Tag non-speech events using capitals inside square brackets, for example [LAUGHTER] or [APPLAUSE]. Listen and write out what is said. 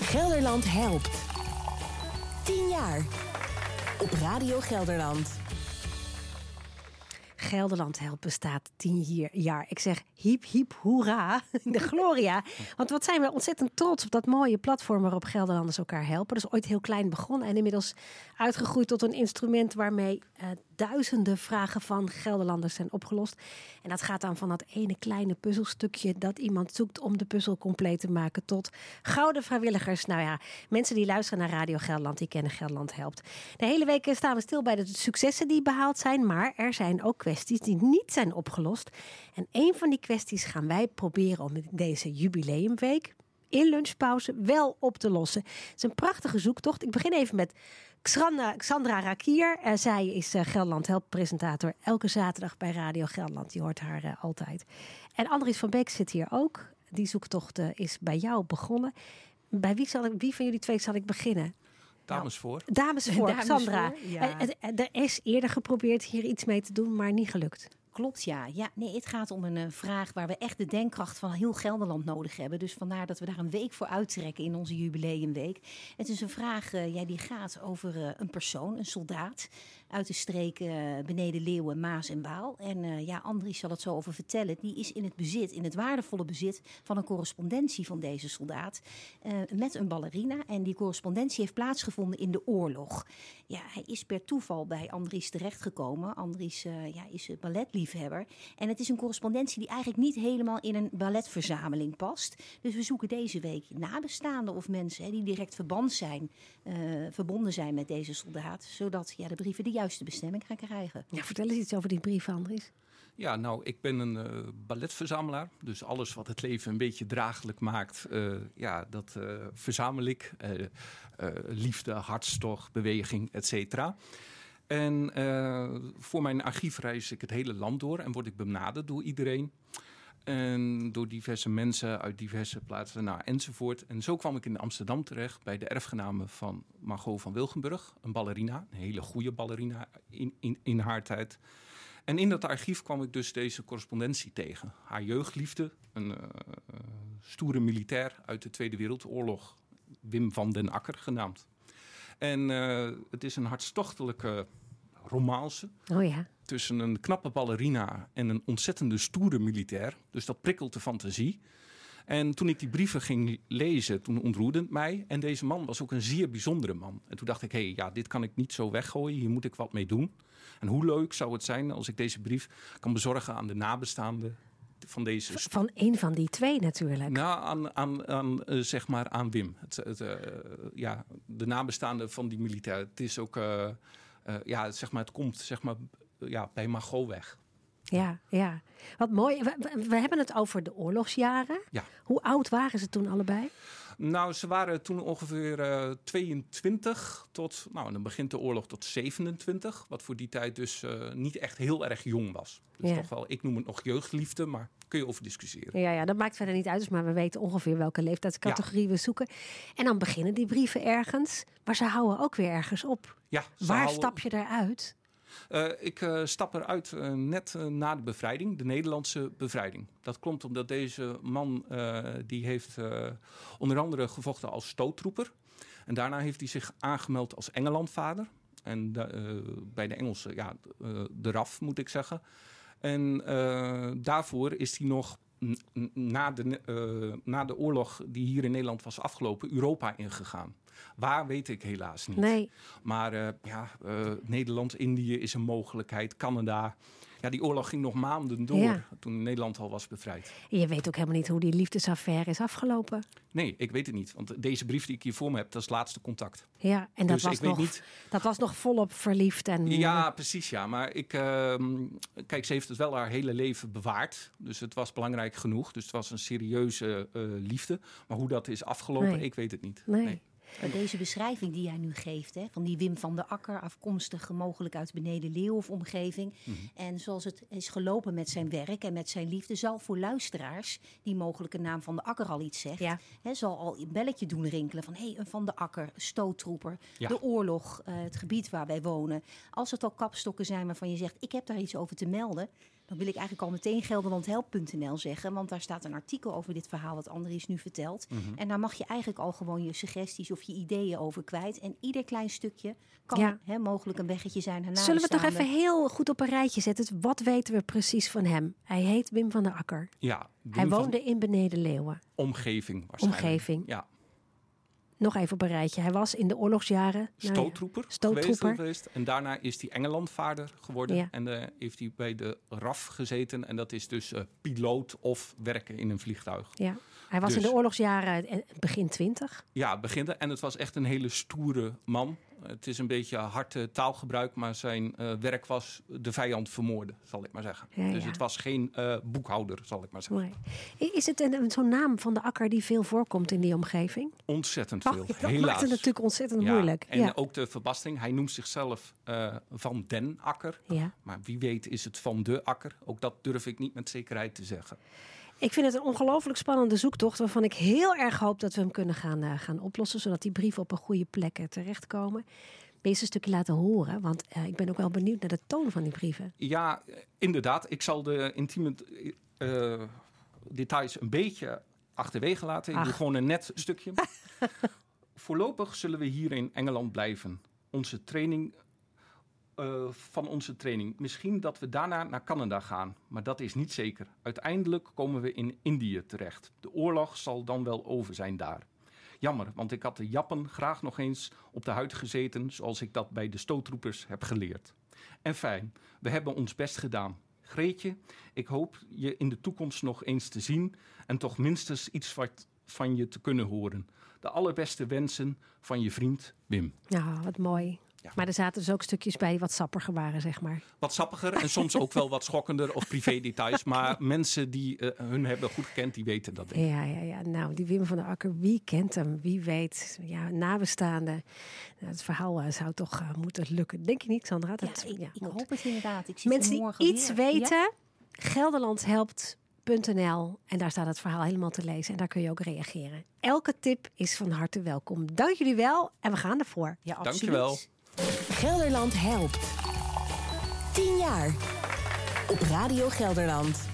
Gelderland helpt. 10 jaar. Op Radio Gelderland. Gelderland helpt bestaat tien jaar. Ik zeg hiep hiep hoera [LAUGHS] de gloria. Want wat zijn we ontzettend trots op dat mooie platform waarop Gelderlanders elkaar helpen. Dat is ooit heel klein begonnen en inmiddels uitgegroeid tot een instrument waarmee uh, duizenden vragen van Gelderlanders zijn opgelost. En dat gaat dan van dat ene kleine puzzelstukje dat iemand zoekt om de puzzel compleet te maken tot gouden vrijwilligers. Nou ja, mensen die luisteren naar Radio Gelderland, die kennen Gelderland helpt. De hele week staan we stil bij de successen die behaald zijn, maar er zijn ook kwesties die niet zijn opgelost. En een van die kwesties gaan wij proberen om in deze jubileumweek in lunchpauze wel op te lossen. Het is een prachtige zoektocht. Ik begin even met Xandra, Xandra Rakier. Uh, zij is uh, Gelderland Help presentator elke zaterdag bij Radio Gelderland. Je hoort haar uh, altijd. En Andries van Beek zit hier ook. Die zoektocht is bij jou begonnen. Bij wie, zal ik, wie van jullie twee zal ik beginnen? Dames voor. Dames [LAUGHS] voor, Dames Sandra. Voor, ja. Er is eerder geprobeerd hier iets mee te doen, maar niet gelukt. Klopt, ja. ja. Nee, het gaat om een uh, vraag waar we echt de denkkracht van heel Gelderland nodig hebben. Dus vandaar dat we daar een week voor uittrekken in onze jubileumweek. Het is een vraag uh, ja, die gaat over uh, een persoon, een soldaat uit de streken beneden Leeuwen, Maas en Waal. En ja, Andries zal het zo over vertellen. Die is in het bezit, in het waardevolle bezit van een correspondentie van deze soldaat met een ballerina. En die correspondentie heeft plaatsgevonden in de oorlog. Ja, hij is per toeval bij Andries terechtgekomen. Andries ja, is balletliefhebber liefhebber. En het is een correspondentie die eigenlijk niet helemaal in een balletverzameling past. Dus we zoeken deze week nabestaanden of mensen hè, die direct verband zijn, verbonden zijn met deze soldaat. Zodat ja, de brieven de juiste bestemming gaan krijgen. Ja, vertel eens iets over die brief, Andries. Ja, nou, ik ben een uh, balletverzamelaar. Dus alles wat het leven een beetje draaglijk maakt, uh, ja, dat uh, verzamel ik. liefde, hartstocht, beweging, et cetera. En uh, voor mijn archief reis ik het hele land door en word ik benaderd door iedereen. En door diverse mensen uit diverse plaatsen, nou, enzovoort. En zo kwam ik in Amsterdam terecht bij de erfgename van Margot van Wilgenburg. Een ballerina, een hele goede ballerina in, in, in haar tijd. En in dat archief kwam ik dus deze correspondentie tegen. Haar jeugdliefde, een uh, stoere militair uit de Tweede Wereldoorlog, Wim van den Akker genaamd. En uh, het is een hartstochtelijke romance. Oh ja. Tussen een knappe ballerina en een ontzettende stoere militair. Dus dat prikkelt de fantasie. En toen ik die brieven ging lezen, toen ontroerde het mij. En deze man was ook een zeer bijzondere man. En toen dacht ik, hé, hey, ja, dit kan ik niet zo weggooien. Hier moet ik wat mee doen. En hoe leuk zou het zijn als ik deze brief kan bezorgen aan de nabestaanden van deze... Van een van die twee natuurlijk. Nou, aan, aan, aan uh, zeg maar aan Wim. Het, het, uh, ja, de nabestaande van die militair. Het is ook... Uh, ja, zeg maar, het komt zeg maar, ja, bij Margot weg. Ja, ja. Wat mooi. We, we, hebben het over de oorlogsjaren. Ja. Hoe oud waren ze toen allebei? Nou, ze waren toen ongeveer uh, 22 tot, nou, dan begint de oorlog tot 27. Wat voor die tijd dus uh, niet echt heel erg jong was. Dus ja. toch wel, ik noem het nog jeugdliefde, maar kun je over discussiëren. Ja, ja, dat maakt verder niet uit, dus maar we weten ongeveer welke leeftijdscategorie ja. we zoeken. En dan beginnen die brieven ergens, maar ze houden ook weer ergens op. Ja, Waar houden... stap je eruit? Uh, ik uh, stap eruit uh, net na de bevrijding, de Nederlandse bevrijding. Dat komt omdat deze man, die heeft onder andere gevochten als stoottroeper. En daarna heeft hij zich aangemeld als Engelandvader. En bij de Engelsen, ja, de RAF moet ik zeggen. En daarvoor is hij nog na de, na de oorlog die hier in Nederland was afgelopen, Europa ingegaan. Waar weet ik helaas niet. Nee. Maar uh, ja, uh, Nederland, Indië is een mogelijkheid, Canada. Ja, die oorlog ging nog maanden door ja. toen Nederland al was bevrijd. Je weet ook helemaal niet hoe die liefdesaffaire is afgelopen. Nee, ik weet het niet. Want deze brief die ik hier voor me heb, dat is het laatste contact. Ja, en dat, dus was, nog, niet... dat was nog volop verliefd. En... Ja, precies. Ja. Maar ik, uh, kijk, ze heeft het wel haar hele leven bewaard. Dus het was belangrijk genoeg. Dus het was een serieuze uh, liefde. Maar hoe dat is afgelopen, nee. ik weet het niet. nee. nee. Maar deze beschrijving die jij nu geeft, hè, van die Wim van der Akker, afkomstig mogelijk uit beneden Leeuw of omgeving. Mm -hmm. En zoals het is gelopen met zijn werk en met zijn liefde, zal voor luisteraars, die mogelijk een naam van de Akker al iets zegt, ja. hè, zal al een belletje doen rinkelen van hé, hey, een van de Akker, stoottroeper, ja. de oorlog, uh, het gebied waar wij wonen. Als het al kapstokken zijn waarvan je zegt, ik heb daar iets over te melden, Dan wil ik eigenlijk al meteen gelderlandhelp.nl zeggen. Want daar staat een artikel over dit verhaal wat Andries nu vertelt. Mhm. En daar mag je eigenlijk al gewoon je suggesties of je ideeën over kwijt. En ieder klein stukje kan Ja. hè, mogelijk een weggetje zijn naar Zullen we het nabestaanden. even heel goed op een rijtje zetten? Wat weten we precies van hem? Hij heet Wim van der Akker. Ja, Wim Hij van woonde in Beneden Leeuwen. omgeving waarschijnlijk. Omgeving. Ja, Nog even op een rijtje. Hij was in de oorlogsjaren. nou ja, stoottroeper, stoottroeper. Geweest. En daarna is hij Engelandvaarder geworden. Ja. En eh, heeft hij bij de RAF gezeten. En dat is dus eh, piloot of werken in een vliegtuig. Ja. Hij was in Dus- de oorlogsjaren eh, begin twintig. Ja, beginde. En het was echt een hele stoere man. Het is een beetje hard eh, taalgebruik, maar zijn eh, werk was de vijand vermoorden, zal ik maar zeggen. Ja, dus ja. het was geen eh, boekhouder, zal ik maar zeggen. Mooi. Is het een, zo'n naam van de Akker die veel voorkomt in die omgeving? Ontzettend Oh, veel, dat helaas. maakt het natuurlijk ontzettend Ja, moeilijk. En ook de verbastering. Hij noemt zichzelf Van den Akker. ja. Maar wie weet is het Van de Akker. Ook dat durf ik niet met zekerheid te zeggen. Ik vind het een ongelooflijk spannende zoektocht... waarvan ik heel erg hoop dat we hem kunnen gaan, eh, gaan oplossen... zodat die brieven op een goede plek eh, terechtkomen. Wees een stukje laten horen, want eh, ik ben ook wel benieuwd naar de toon van die brieven. Ja, inderdaad. Ik zal de intieme details een beetje achterwege laten. Ik doe gewoon een net stukje. [LAUGHS] Voorlopig zullen we hier in Engeland blijven. Onze training, eh, van onze training. Misschien dat we daarna naar Canada gaan, maar dat is niet zeker. Uiteindelijk komen we in Indië terecht. De oorlog zal dan wel over zijn daar. Jammer, want ik had de Jappen graag nog eens op de huid gezeten, zoals ik dat bij de stootroepers heb geleerd. En fijn, we hebben ons best gedaan. Greetje, ik hoop je in de toekomst nog eens te zien en toch minstens iets wat van je te kunnen horen. De allerbeste wensen van je vriend Wim. Ja, wat mooi. Ja. Maar er zaten dus ook stukjes bij wat sappiger waren, zeg maar. Wat sappiger en soms ook wel wat schokkender of privé details. Maar [LAUGHS] mensen die eh, hun hebben goed gekend, die weten dat. Denk ik. Ja, ja, ja. Nou, die Wim van der Akker, wie kent hem? Wie weet? Ja, nabestaanden. Nou, het verhaal eh, zou toch eh, moeten lukken. Denk je niet, Sandra? Ja, Dat, ik, ja, ik hoop het inderdaad. Ik zie Mensen het die iets weer. weten, gelderlandhelpt.nl en daar staat het verhaal helemaal te lezen en daar kun je ook reageren. Elke tip is van harte welkom. Dank jullie wel en we gaan ervoor. Ja, ja Dankjewel. Gelderland helpt. 10 jaar. Op Radio Gelderland.